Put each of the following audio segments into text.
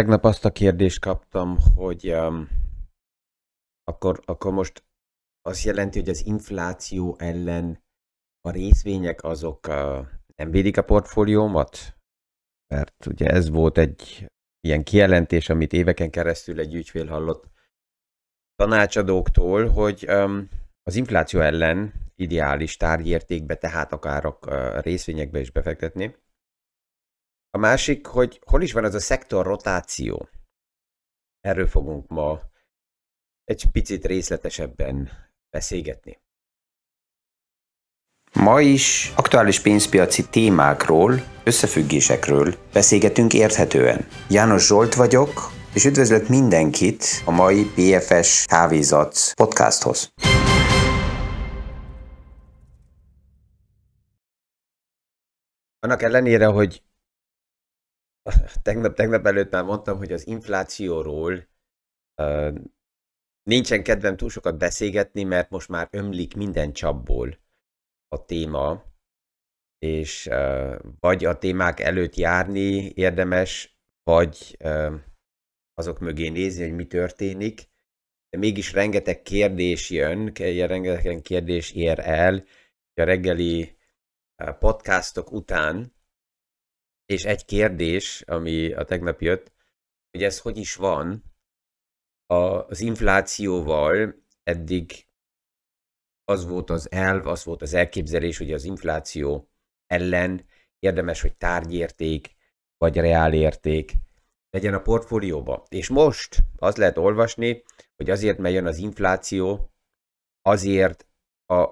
Tegnap azt a kérdést kaptam, hogy um, akkor, akkor most azt jelenti, hogy az infláció ellen a részvények azok uh, nem védik a portfóliómat? Mert ugye ez volt egy ilyen kijelentés, amit éveken keresztül egy ügyfél hallott tanácsadóktól, hogy um, az infláció ellen ideális tárgyértékbe, tehát akár a uh, részvényekbe is befektetni. A másik, hogy hol is van az a szektor rotáció. Erről fogunk ma egy picit részletesebben beszélgetni. Ma is aktuális pénzpiaci témákról, összefüggésekről beszélgetünk érthetően. János Zsolt vagyok, és üdvözlök mindenkit a mai BFS Kávézat podcasthoz. Annak ellenére, hogy tegnap, tegnap előtt már mondtam, hogy az inflációról uh, nincsen kedvem túl sokat beszélgetni, mert most már ömlik minden csapból a téma, és uh, vagy a témák előtt járni érdemes, vagy uh, azok mögé nézni, hogy mi történik. De mégis rengeteg kérdés jön, rengeteg kérdés ér el, a reggeli podcastok után, és egy kérdés, ami a tegnap jött, hogy ez hogy is van az inflációval, eddig az volt az elv, az volt az elképzelés, hogy az infláció ellen érdemes, hogy tárgyérték, vagy reálérték legyen a portfólióba. És most az lehet olvasni, hogy azért, mert az infláció, azért a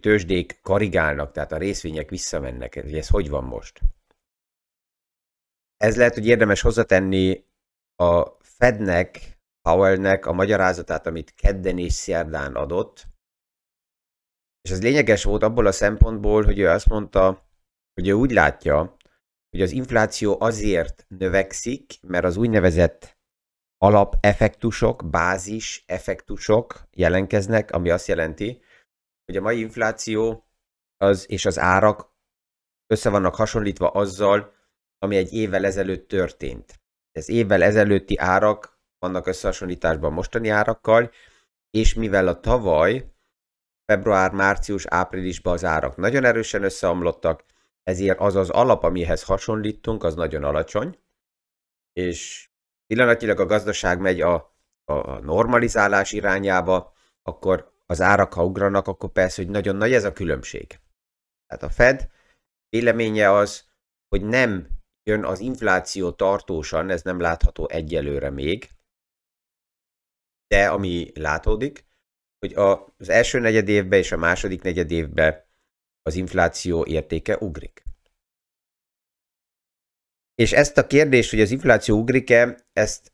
tőzsdék karigálnak, tehát a részvények visszamennek. Ez hogy van most? Ez lehet, hogy érdemes hozzatenni a Fednek, Powellnek a magyarázatát, amit kedden és szerdán adott, és ez lényeges volt abból a szempontból, hogy ő azt mondta, hogy ő úgy látja, hogy az infláció azért növekszik, mert az úgynevezett alapeffektusok, bázis effektusok jelenkeznek, ami azt jelenti, hogy a mai infláció az, és az árak össze vannak hasonlítva azzal, ami egy évvel ezelőtt történt. Ez évvel ezelőtti árak vannak összehasonlításban mostani árakkal, és mivel a tavaly, február, március, áprilisban az árak nagyon erősen összeomlottak, ezért az az alap, amihez hasonlítunk, az nagyon alacsony, és pillanatilag a gazdaság megy a, a normalizálás irányába, akkor az árak, ha ugranak, akkor persze, hogy nagyon nagy ez a különbség. Tehát a Fed véleménye az, hogy nem jön az infláció tartósan, ez nem látható egyelőre még, de ami látódik, hogy az első negyed évben és a második negyed évben az infláció értéke ugrik. És ezt a kérdést, hogy az infláció ugrik-e, ezt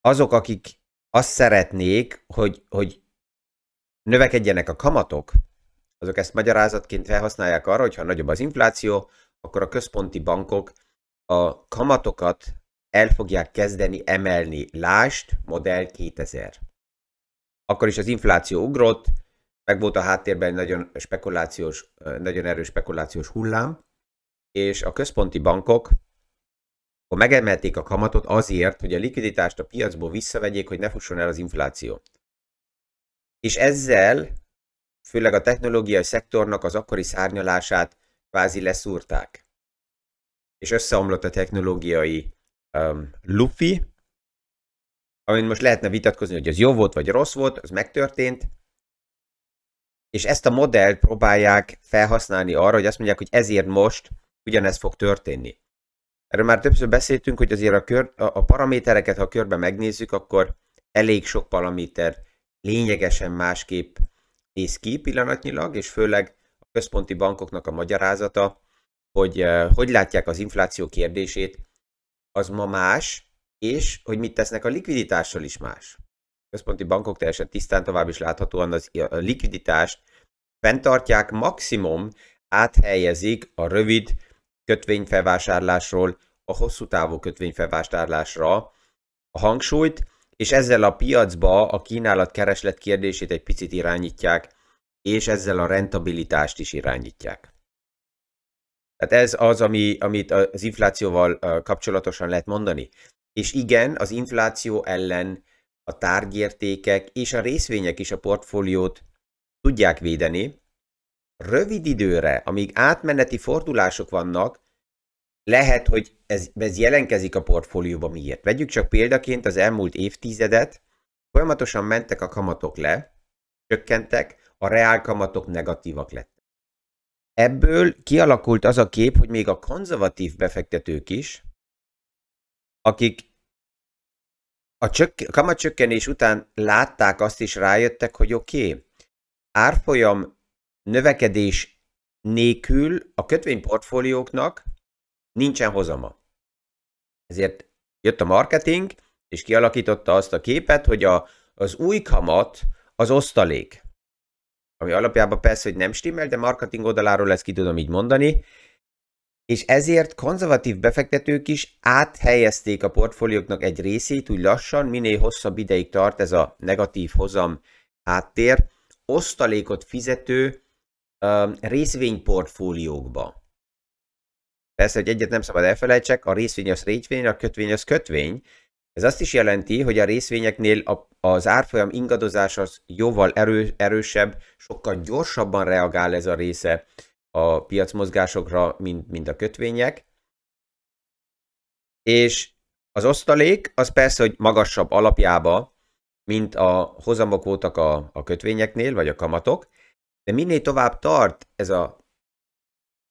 azok, akik azt szeretnék, hogy, hogy növekedjenek a kamatok, azok ezt magyarázatként felhasználják arra, hogyha nagyobb az infláció, akkor a központi bankok a kamatokat el fogják kezdeni emelni. Lást, modell 2000. Akkor is az infláció ugrott, meg volt a háttérben egy nagyon, spekulációs, nagyon erős spekulációs hullám, és a központi bankok akkor megemelték a kamatot azért, hogy a likviditást a piacból visszavegyék, hogy ne fusson el az infláció. És ezzel, főleg a technológiai szektornak az akkori szárnyalását kvázi leszúrták és összeomlott a technológiai um, lufi, amin most lehetne vitatkozni, hogy az jó volt vagy rossz volt, az megtörtént, és ezt a modellt próbálják felhasználni arra, hogy azt mondják, hogy ezért most ugyanez fog történni. Erről már többször beszéltünk, hogy azért a, kör, a, paramétereket, ha körbe megnézzük, akkor elég sok paraméter lényegesen másképp néz ki pillanatnyilag, és főleg központi bankoknak a magyarázata hogy uh, hogy látják az infláció kérdését, az ma más, és hogy mit tesznek a likviditással is más. A központi bankok teljesen tisztán tovább is láthatóan az, a likviditást fenntartják, maximum áthelyezik a rövid kötvényfelvásárlásról a hosszú távú kötvényfelvásárlásra a hangsúlyt, és ezzel a piacba a kínálat-kereslet kérdését egy picit irányítják, és ezzel a rentabilitást is irányítják. Tehát ez az, ami, amit az inflációval kapcsolatosan lehet mondani. És igen, az infláció ellen a tárgyértékek és a részvények is a portfóliót tudják védeni. Rövid időre, amíg átmeneti fordulások vannak, lehet, hogy ez, ez jelenkezik a portfólióban miért. Vegyük csak példaként az elmúlt évtizedet, folyamatosan mentek a kamatok le, csökkentek, a reál kamatok negatívak lettek. Ebből kialakult az a kép, hogy még a konzervatív befektetők is, akik a csök- kamatcsökkenés után látták azt is rájöttek, hogy oké, okay, árfolyam növekedés nélkül a kötvényportfólióknak nincsen hozama. Ezért jött a marketing, és kialakította azt a képet, hogy a, az új kamat az osztalék. Ami alapjában persze, hogy nem stimmel, de marketing oldaláról ezt ki tudom így mondani. És ezért konzervatív befektetők is áthelyezték a portfólióknak egy részét, úgy lassan, minél hosszabb ideig tart ez a negatív hozam háttér, osztalékot fizető uh, részvényportfóliókba. Persze, hogy egyet nem szabad elfelejtsek, a részvény az részvény, a kötvény az kötvény. Ez azt is jelenti, hogy a részvényeknél a, az árfolyam ingadozás az jóval erő, erősebb, sokkal gyorsabban reagál ez a része a piacmozgásokra, mint, mint a kötvények. És az osztalék az persze, hogy magasabb alapjába, mint a hozamok voltak a, a kötvényeknél, vagy a kamatok, de minél tovább tart ez a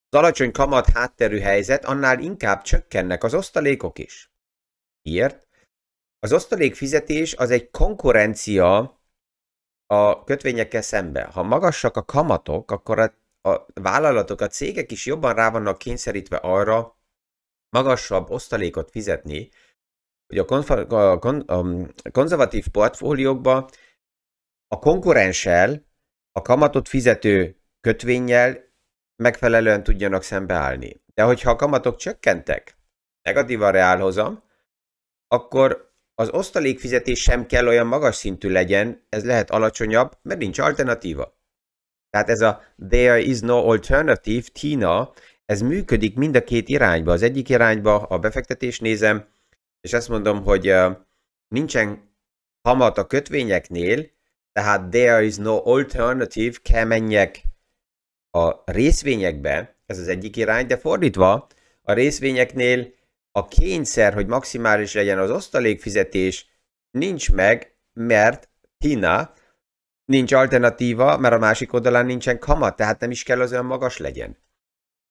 az alacsony kamat hátterű helyzet, annál inkább csökkennek az osztalékok is. Miért? Az osztalék fizetés az egy konkurencia a kötvényekkel szembe. Ha magasak a kamatok, akkor a, a vállalatok, a cégek is jobban rá vannak kényszerítve arra, magasabb osztalékot fizetni, hogy a, konf- a, kon- a konzervatív portfóliókba a konkurenssel, a kamatot fizető kötvényel megfelelően tudjanak szembeállni. De hogyha a kamatok csökkentek, negatív a reálhozam, akkor az osztalékfizetés sem kell olyan magas szintű legyen, ez lehet alacsonyabb, mert nincs alternatíva. Tehát ez a there is no alternative, TINA, ez működik mind a két irányba. Az egyik irányba a befektetés nézem, és azt mondom, hogy nincsen kamat a kötvényeknél, tehát there is no alternative, kell menjek a részvényekbe, ez az egyik irány, de fordítva, a részvényeknél a kényszer, hogy maximális legyen az osztalékfizetés, nincs meg, mert Tina nincs alternatíva, mert a másik oldalán nincsen kamat, tehát nem is kell az olyan magas legyen.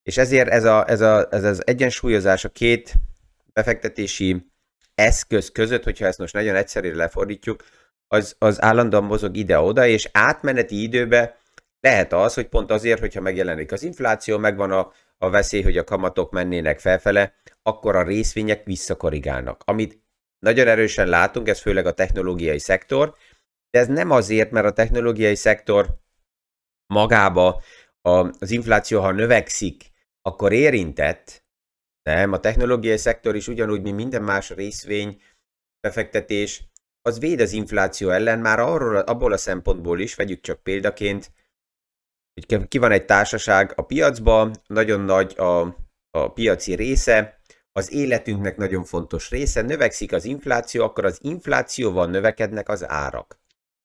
És ezért ez, a, ez, a, ez az egyensúlyozás a két befektetési eszköz között, hogyha ezt most nagyon egyszerűen lefordítjuk, az, az állandóan mozog ide-oda, és átmeneti időben lehet az, hogy pont azért, hogyha megjelenik az infláció, megvan a, a veszély, hogy a kamatok mennének felfele, akkor a részvények visszakorrigálnak. Amit nagyon erősen látunk, ez főleg a technológiai szektor, de ez nem azért, mert a technológiai szektor magába az infláció, ha növekszik, akkor érintett, nem, a technológiai szektor is ugyanúgy, mint minden más részvény, befektetés, az véd az infláció ellen, már arról, abból a szempontból is, vegyük csak példaként, hogy ki van egy társaság a piacban, nagyon nagy a, a piaci része, az életünknek nagyon fontos része, növekszik az infláció, akkor az inflációval növekednek az árak.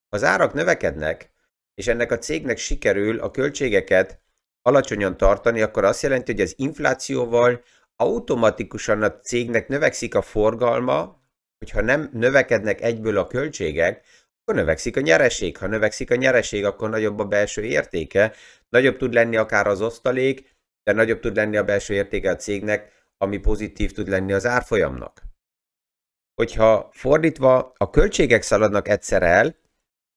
Az árak növekednek, és ennek a cégnek sikerül a költségeket alacsonyan tartani, akkor azt jelenti, hogy az inflációval automatikusan a cégnek növekszik a forgalma, hogyha nem növekednek egyből a költségek, akkor növekszik a nyereség. Ha növekszik a nyereség, akkor nagyobb a belső értéke, nagyobb tud lenni akár az osztalék, de nagyobb tud lenni a belső értéke a cégnek, ami pozitív tud lenni az árfolyamnak. Hogyha fordítva a költségek szaladnak egyszer el,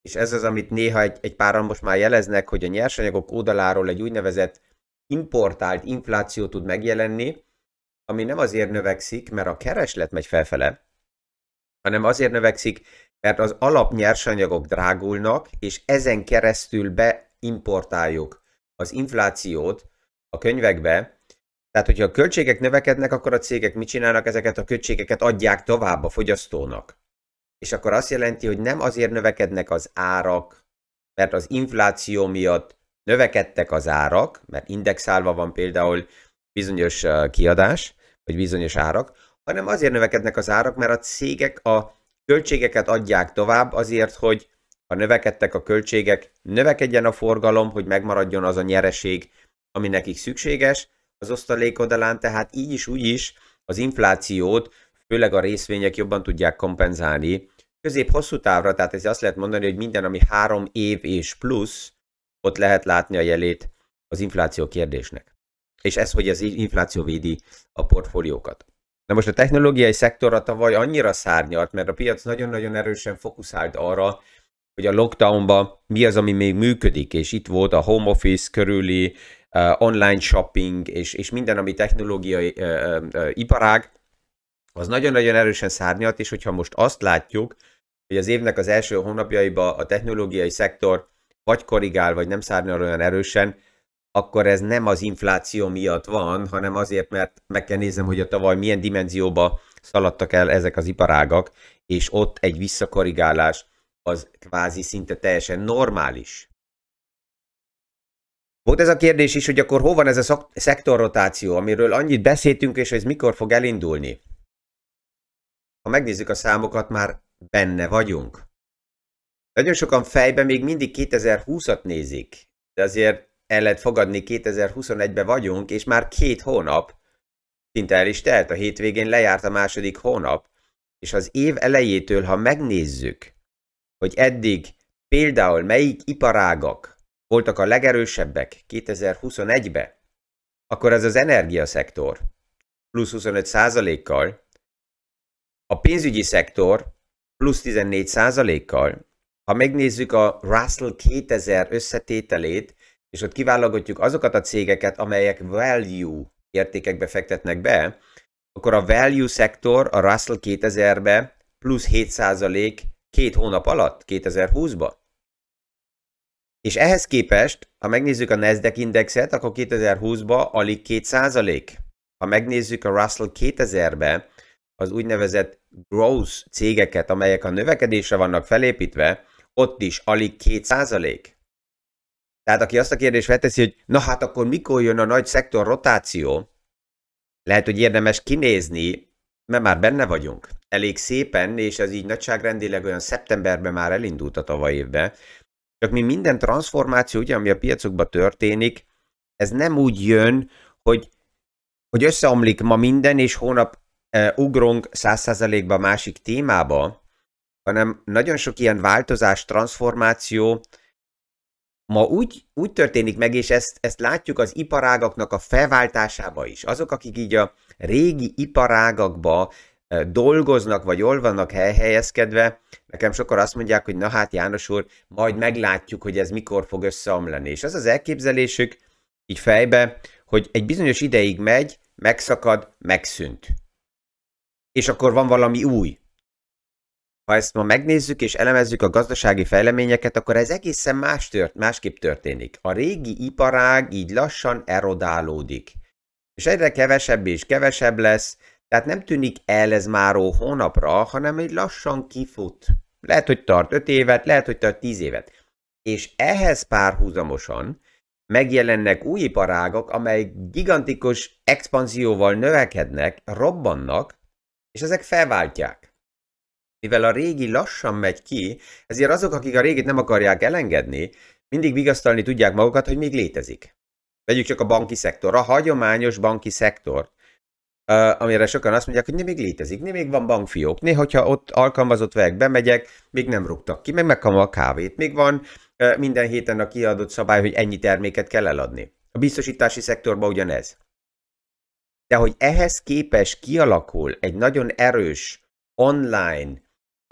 és ez az, amit néha egy, egy páran most már jeleznek, hogy a nyersanyagok oldaláról egy úgynevezett importált infláció tud megjelenni, ami nem azért növekszik, mert a kereslet megy felfele, hanem azért növekszik, mert az alapnyersanyagok drágulnak, és ezen keresztül beimportáljuk az inflációt a könyvekbe, tehát, hogyha a költségek növekednek, akkor a cégek mit csinálnak? Ezeket a költségeket adják tovább a fogyasztónak. És akkor azt jelenti, hogy nem azért növekednek az árak, mert az infláció miatt növekedtek az árak, mert indexálva van például bizonyos kiadás, vagy bizonyos árak, hanem azért növekednek az árak, mert a cégek a költségeket adják tovább azért, hogy ha növekedtek a költségek, növekedjen a forgalom, hogy megmaradjon az a nyereség, ami nekik szükséges az osztalék oldalán, tehát így is, úgy is az inflációt, főleg a részvények jobban tudják kompenzálni. Közép-hosszú távra, tehát ez azt lehet mondani, hogy minden, ami három év és plusz, ott lehet látni a jelét az infláció kérdésnek. És ez, hogy az infláció védi a portfóliókat. Na most a technológiai szektorra tavaly annyira szárnyalt, mert a piac nagyon-nagyon erősen fókuszált arra, hogy a lockdownban mi az, ami még működik, és itt volt a home office körüli uh, online shopping, és, és minden, ami technológiai uh, uh, iparág, az nagyon-nagyon erősen szárnyalt, és hogyha most azt látjuk, hogy az évnek az első hónapjaiban a technológiai szektor vagy korrigál, vagy nem szárnyal olyan erősen, akkor ez nem az infláció miatt van, hanem azért, mert meg kell néznem, hogy a tavaly milyen dimenzióba szaladtak el ezek az iparágak, és ott egy visszakorrigálás az kvázi szinte teljesen normális. Volt ez a kérdés is, hogy akkor hol van ez a szektorrotáció, amiről annyit beszéltünk, és ez mikor fog elindulni? Ha megnézzük a számokat, már benne vagyunk. Nagyon sokan fejben még mindig 2020-at nézik, de azért el lehet fogadni, 2021-ben vagyunk, és már két hónap, szinte el is telt, a hétvégén lejárt a második hónap, és az év elejétől, ha megnézzük, hogy eddig például melyik iparágak voltak a legerősebbek 2021-ben, akkor ez az energiaszektor plusz 25 kal a pénzügyi szektor plusz 14 kal ha megnézzük a Russell 2000 összetételét, és ott kiválogatjuk azokat a cégeket, amelyek value értékekbe fektetnek be, akkor a value szektor a Russell 2000-be plusz 7% két hónap alatt, 2020-ba. És ehhez képest, ha megnézzük a Nasdaq indexet, akkor 2020-ba alig 2%. Ha megnézzük a Russell 2000-be az úgynevezett growth cégeket, amelyek a növekedésre vannak felépítve, ott is alig 2%. Tehát aki azt a kérdést felteszi, hogy na hát akkor mikor jön a nagy szektor rotáció, lehet, hogy érdemes kinézni, mert már benne vagyunk. Elég szépen, és ez így nagyságrendileg olyan szeptemberben már elindult a tavaly évben. Csak mi minden transformáció, ugye, ami a piacokban történik, ez nem úgy jön, hogy, hogy összeomlik ma minden, és hónap uh, ugrunk 100%-ba másik témába, hanem nagyon sok ilyen változás, transformáció ma úgy, úgy történik meg, és ezt, ezt látjuk az iparágaknak a felváltásába is. Azok, akik így a régi iparágakba dolgoznak, vagy jól vannak helyhelyezkedve, nekem sokan azt mondják, hogy na hát János úr, majd meglátjuk, hogy ez mikor fog összeomlani. És az az elképzelésük így fejbe, hogy egy bizonyos ideig megy, megszakad, megszűnt. És akkor van valami új. Ha ezt ma megnézzük és elemezzük a gazdasági fejleményeket, akkor ez egészen más tört, másképp történik. A régi iparág így lassan erodálódik. És egyre kevesebb és kevesebb lesz, tehát nem tűnik el ez már hónapra, hanem egy lassan kifut. Lehet, hogy tart 5 évet, lehet, hogy tart 10 évet. És ehhez párhuzamosan megjelennek új iparágok, amely gigantikus expanzióval növekednek, robbannak, és ezek felváltják mivel a régi lassan megy ki, ezért azok, akik a régit nem akarják elengedni, mindig vigasztalni tudják magukat, hogy még létezik. Vegyük csak a banki szektor, a hagyományos banki szektor, amire sokan azt mondják, hogy nem még létezik, nem még van bankfiók, néha, hogyha ott alkalmazott vegyek bemegyek, még nem rúgtak ki, meg megkapom a kávét, még van minden héten a kiadott szabály, hogy ennyi terméket kell eladni. A biztosítási szektorban ugyanez. De hogy ehhez képes kialakul egy nagyon erős online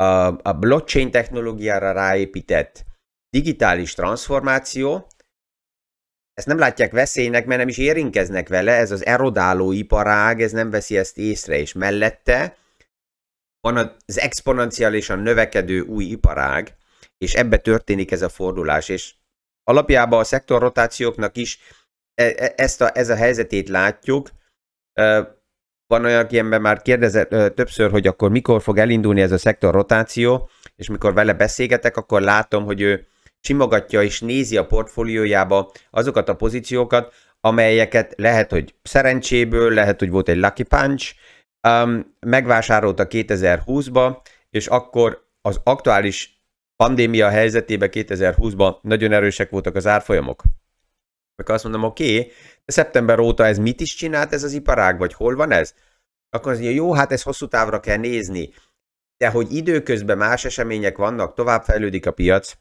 a, a blockchain technológiára ráépített digitális transformáció, ezt nem látják veszélynek, mert nem is érinkeznek vele, ez az erodáló iparág, ez nem veszi ezt észre, és mellette van az exponenciálisan növekedő új iparág, és ebbe történik ez a fordulás, és alapjában a szektorrotációknak is e, e, ezt a, ez a helyzetét látjuk, van olyan, aki ember már kérdezett ö, többször, hogy akkor mikor fog elindulni ez a szektor rotáció, és mikor vele beszélgetek, akkor látom, hogy ő simogatja és nézi a portfóliójába azokat a pozíciókat, amelyeket lehet, hogy szerencséből, lehet, hogy volt egy lucky punch, um, megvásárolta 2020-ba, és akkor az aktuális pandémia helyzetében 2020-ban nagyon erősek voltak az árfolyamok. Akkor azt mondom, oké, okay, szeptember óta ez mit is csinált ez az iparág, vagy hol van ez? Akkor az mondja, jó, hát ez hosszú távra kell nézni. De hogy időközben más események vannak, tovább fejlődik a piac,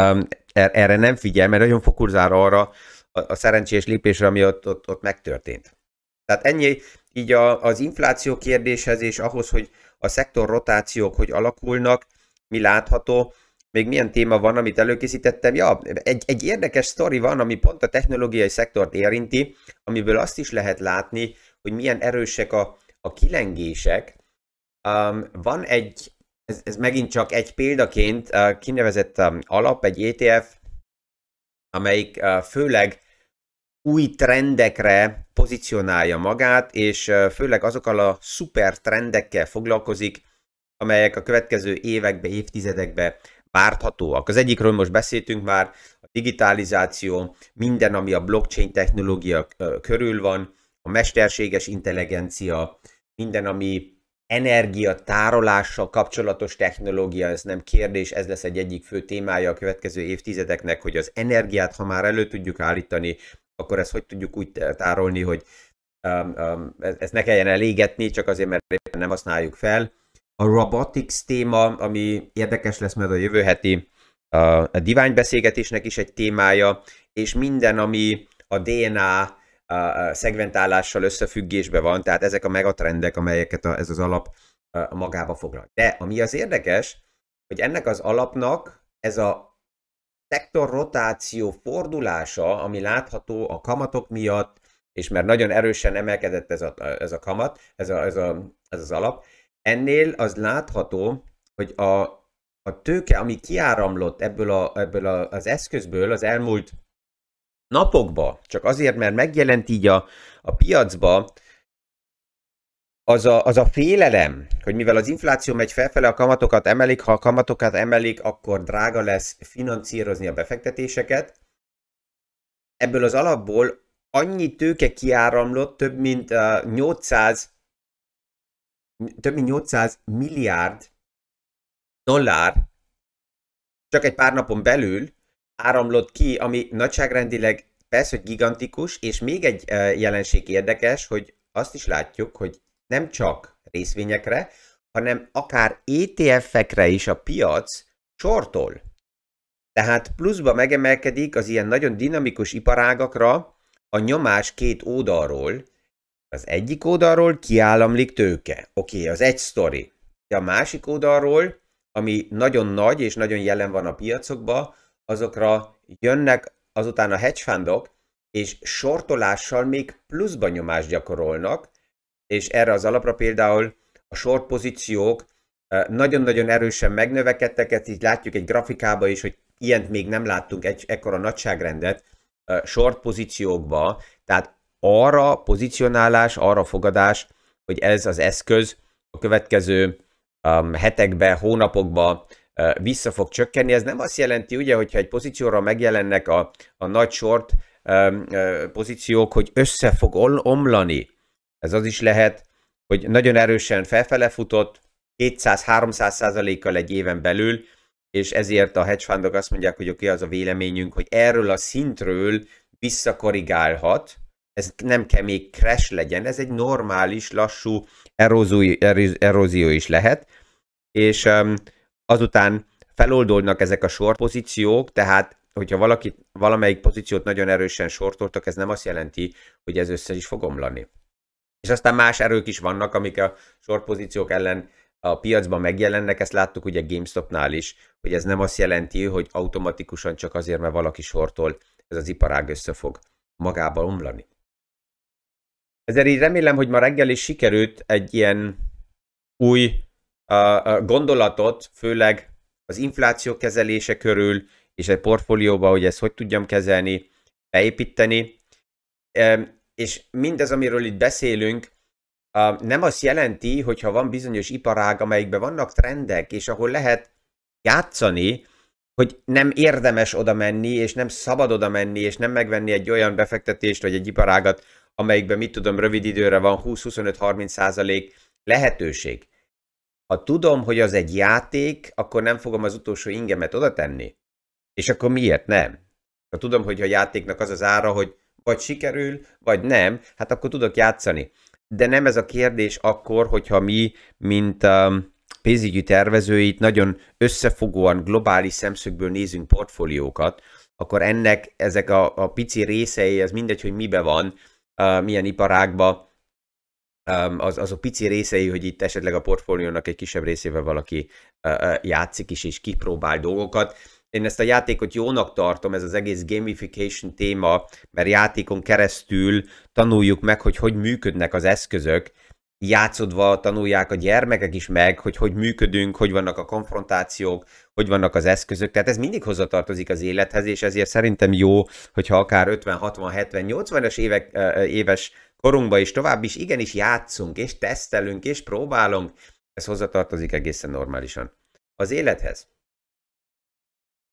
um, erre nem figyel, mert nagyon fokuszál arra a, a szerencsés lépésre, ami ott, ott, ott megtörtént. Tehát ennyi így a, az infláció kérdéshez és ahhoz, hogy a szektor rotációk hogy alakulnak, mi látható, még milyen téma van, amit előkészítettem. Ja, egy, egy érdekes sztori van, ami pont a technológiai szektort érinti, amiből azt is lehet látni, hogy milyen erősek a, a kilengések. Um, van egy, ez, ez megint csak egy példaként uh, kinevezett um, alap, egy ETF, amelyik uh, főleg új trendekre pozícionálja magát, és uh, főleg azokkal a szuper trendekkel foglalkozik, amelyek a következő évekbe, évtizedekbe várhatóak. Az egyikről most beszéltünk már, a digitalizáció, minden, ami a blockchain technológia körül van, a mesterséges intelligencia, minden, ami energiatárolással kapcsolatos technológia, ez nem kérdés, ez lesz egy egyik fő témája a következő évtizedeknek, hogy az energiát, ha már elő tudjuk állítani, akkor ezt hogy tudjuk úgy tárolni, hogy um, um, ezt ne kelljen elégetni, csak azért, mert nem használjuk fel a robotics téma, ami érdekes lesz mert a jövő heti a, a divány beszélgetésnek is egy témája, és minden, ami a DNA a szegmentálással összefüggésben van, tehát ezek a megatrendek, amelyeket a, ez az alap a, magába foglal. De ami az érdekes, hogy ennek az alapnak ez a szektor rotáció fordulása, ami látható a kamatok miatt, és mert nagyon erősen emelkedett ez a, ez a kamat, ez, a, ez, a, ez az alap, Ennél az látható, hogy a, a tőke, ami kiáramlott ebből, a, ebből a, az eszközből az elmúlt napokba, csak azért, mert megjelent így a, a piacba, az a, az a félelem, hogy mivel az infláció megy felfele, a kamatokat emelik, ha a kamatokat emelik, akkor drága lesz financírozni a befektetéseket. Ebből az alapból annyi tőke kiáramlott, több mint uh, 800 több mint 800 milliárd dollár csak egy pár napon belül áramlott ki, ami nagyságrendileg persze, hogy gigantikus, és még egy jelenség érdekes, hogy azt is látjuk, hogy nem csak részvényekre, hanem akár ETF-ekre is a piac sortol. Tehát pluszba megemelkedik az ilyen nagyon dinamikus iparágakra a nyomás két oldalról, az egyik oldalról kiállamlik tőke. Oké, okay, az egy sztori. De a másik oldalról, ami nagyon nagy és nagyon jelen van a piacokban, azokra jönnek azután a hedge fundok, és sortolással még pluszban nyomást gyakorolnak, és erre az alapra például a short pozíciók eh, nagyon-nagyon erősen megnövekedtek, ezt így látjuk egy grafikába is, hogy ilyent még nem láttunk egy ekkora nagyságrendet eh, short pozíciókba, tehát arra pozícionálás, arra fogadás, hogy ez az eszköz a következő um, hetekben, hónapokban uh, vissza fog csökkenni. Ez nem azt jelenti, ugye, hogyha egy pozícióra megjelennek a, a nagy short um, uh, pozíciók, hogy össze fog omlani. Ez az is lehet, hogy nagyon erősen felfele futott, 200-300 százalékkal egy éven belül, és ezért a hedge fundok azt mondják, hogy oké, okay, az a véleményünk, hogy erről a szintről visszakorrigálhat, ez nem kell még crash legyen, ez egy normális, lassú erózió, erózió is lehet, és um, azután feloldolnak ezek a short pozíciók, tehát hogyha valaki, valamelyik pozíciót nagyon erősen sortoltak, ez nem azt jelenti, hogy ez össze is fog omlani. És aztán más erők is vannak, amik a short pozíciók ellen a piacban megjelennek, ezt láttuk ugye GameStopnál is, hogy ez nem azt jelenti, hogy automatikusan csak azért, mert valaki sortol, ez az iparág össze fog magába omlani. Ezért így remélem, hogy ma reggel is sikerült egy ilyen új uh, gondolatot, főleg az infláció kezelése körül, és egy portfólióba, hogy ezt hogy tudjam kezelni, beépíteni. Um, és mindez, amiről itt beszélünk, uh, nem azt jelenti, hogyha van bizonyos iparág, amelyikben vannak trendek, és ahol lehet játszani, hogy nem érdemes oda menni, és nem szabad oda menni, és nem megvenni egy olyan befektetést, vagy egy iparágat, amelyikben, mit tudom, rövid időre van 20-25-30 százalék lehetőség. Ha tudom, hogy az egy játék, akkor nem fogom az utolsó ingemet oda tenni. És akkor miért nem? Ha tudom, hogy a játéknak az az ára, hogy vagy sikerül, vagy nem, hát akkor tudok játszani. De nem ez a kérdés akkor, hogyha mi, mint um, pénzügyi tervezőit nagyon összefogóan, globális szemszögből nézünk portfóliókat, akkor ennek ezek a, a pici részei, ez mindegy, hogy mibe van, milyen iparágba, az, azok pici részei, hogy itt esetleg a portfóliónak egy kisebb részével valaki játszik is és kipróbál dolgokat. Én ezt a játékot jónak tartom, ez az egész gamification téma, mert játékon keresztül tanuljuk meg, hogy hogy működnek az eszközök, játszodva tanulják a gyermekek is meg, hogy hogy működünk, hogy vannak a konfrontációk, hogy vannak az eszközök. Tehát ez mindig hozzatartozik az élethez, és ezért szerintem jó, hogyha akár 50, 60, 70, 80-as évek, éves korunkban is tovább is igenis játszunk, és tesztelünk, és próbálunk. Ez hozzatartozik egészen normálisan az élethez.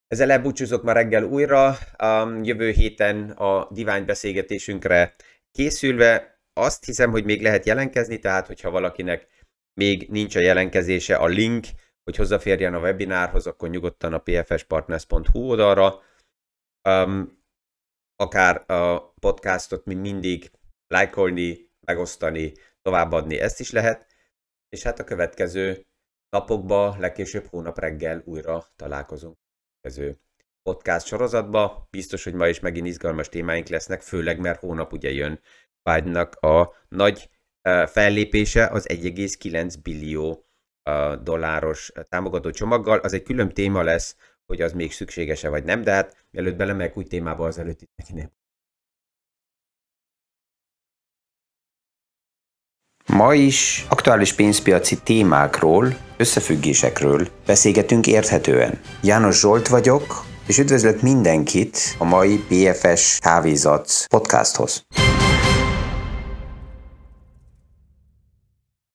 Ezzel elbúcsúzok ma reggel újra, um, jövő héten a divány beszélgetésünkre készülve azt hiszem, hogy még lehet jelentkezni, tehát hogyha valakinek még nincs a jelentkezése, a link, hogy hozzáférjen a webinárhoz, akkor nyugodtan a pfspartners.hu oldalra. Um, akár a podcastot, mint mindig, lájkolni, megosztani, továbbadni, ezt is lehet. És hát a következő napokban, legkésőbb hónap reggel újra találkozunk. Következő podcast sorozatba. Biztos, hogy ma is megint izgalmas témáink lesznek, főleg mert hónap ugye jön Biden-nak a nagy fellépése az 1,9 billió dolláros támogató csomaggal. Az egy külön téma lesz, hogy az még szükséges-e vagy nem, de hát mielőtt belemegyek új témába, az előtt itt nem. Ma is aktuális pénzpiaci témákról, összefüggésekről beszélgetünk érthetően. János Zsolt vagyok, és üdvözlök mindenkit a mai BFS Kávézat podcasthoz.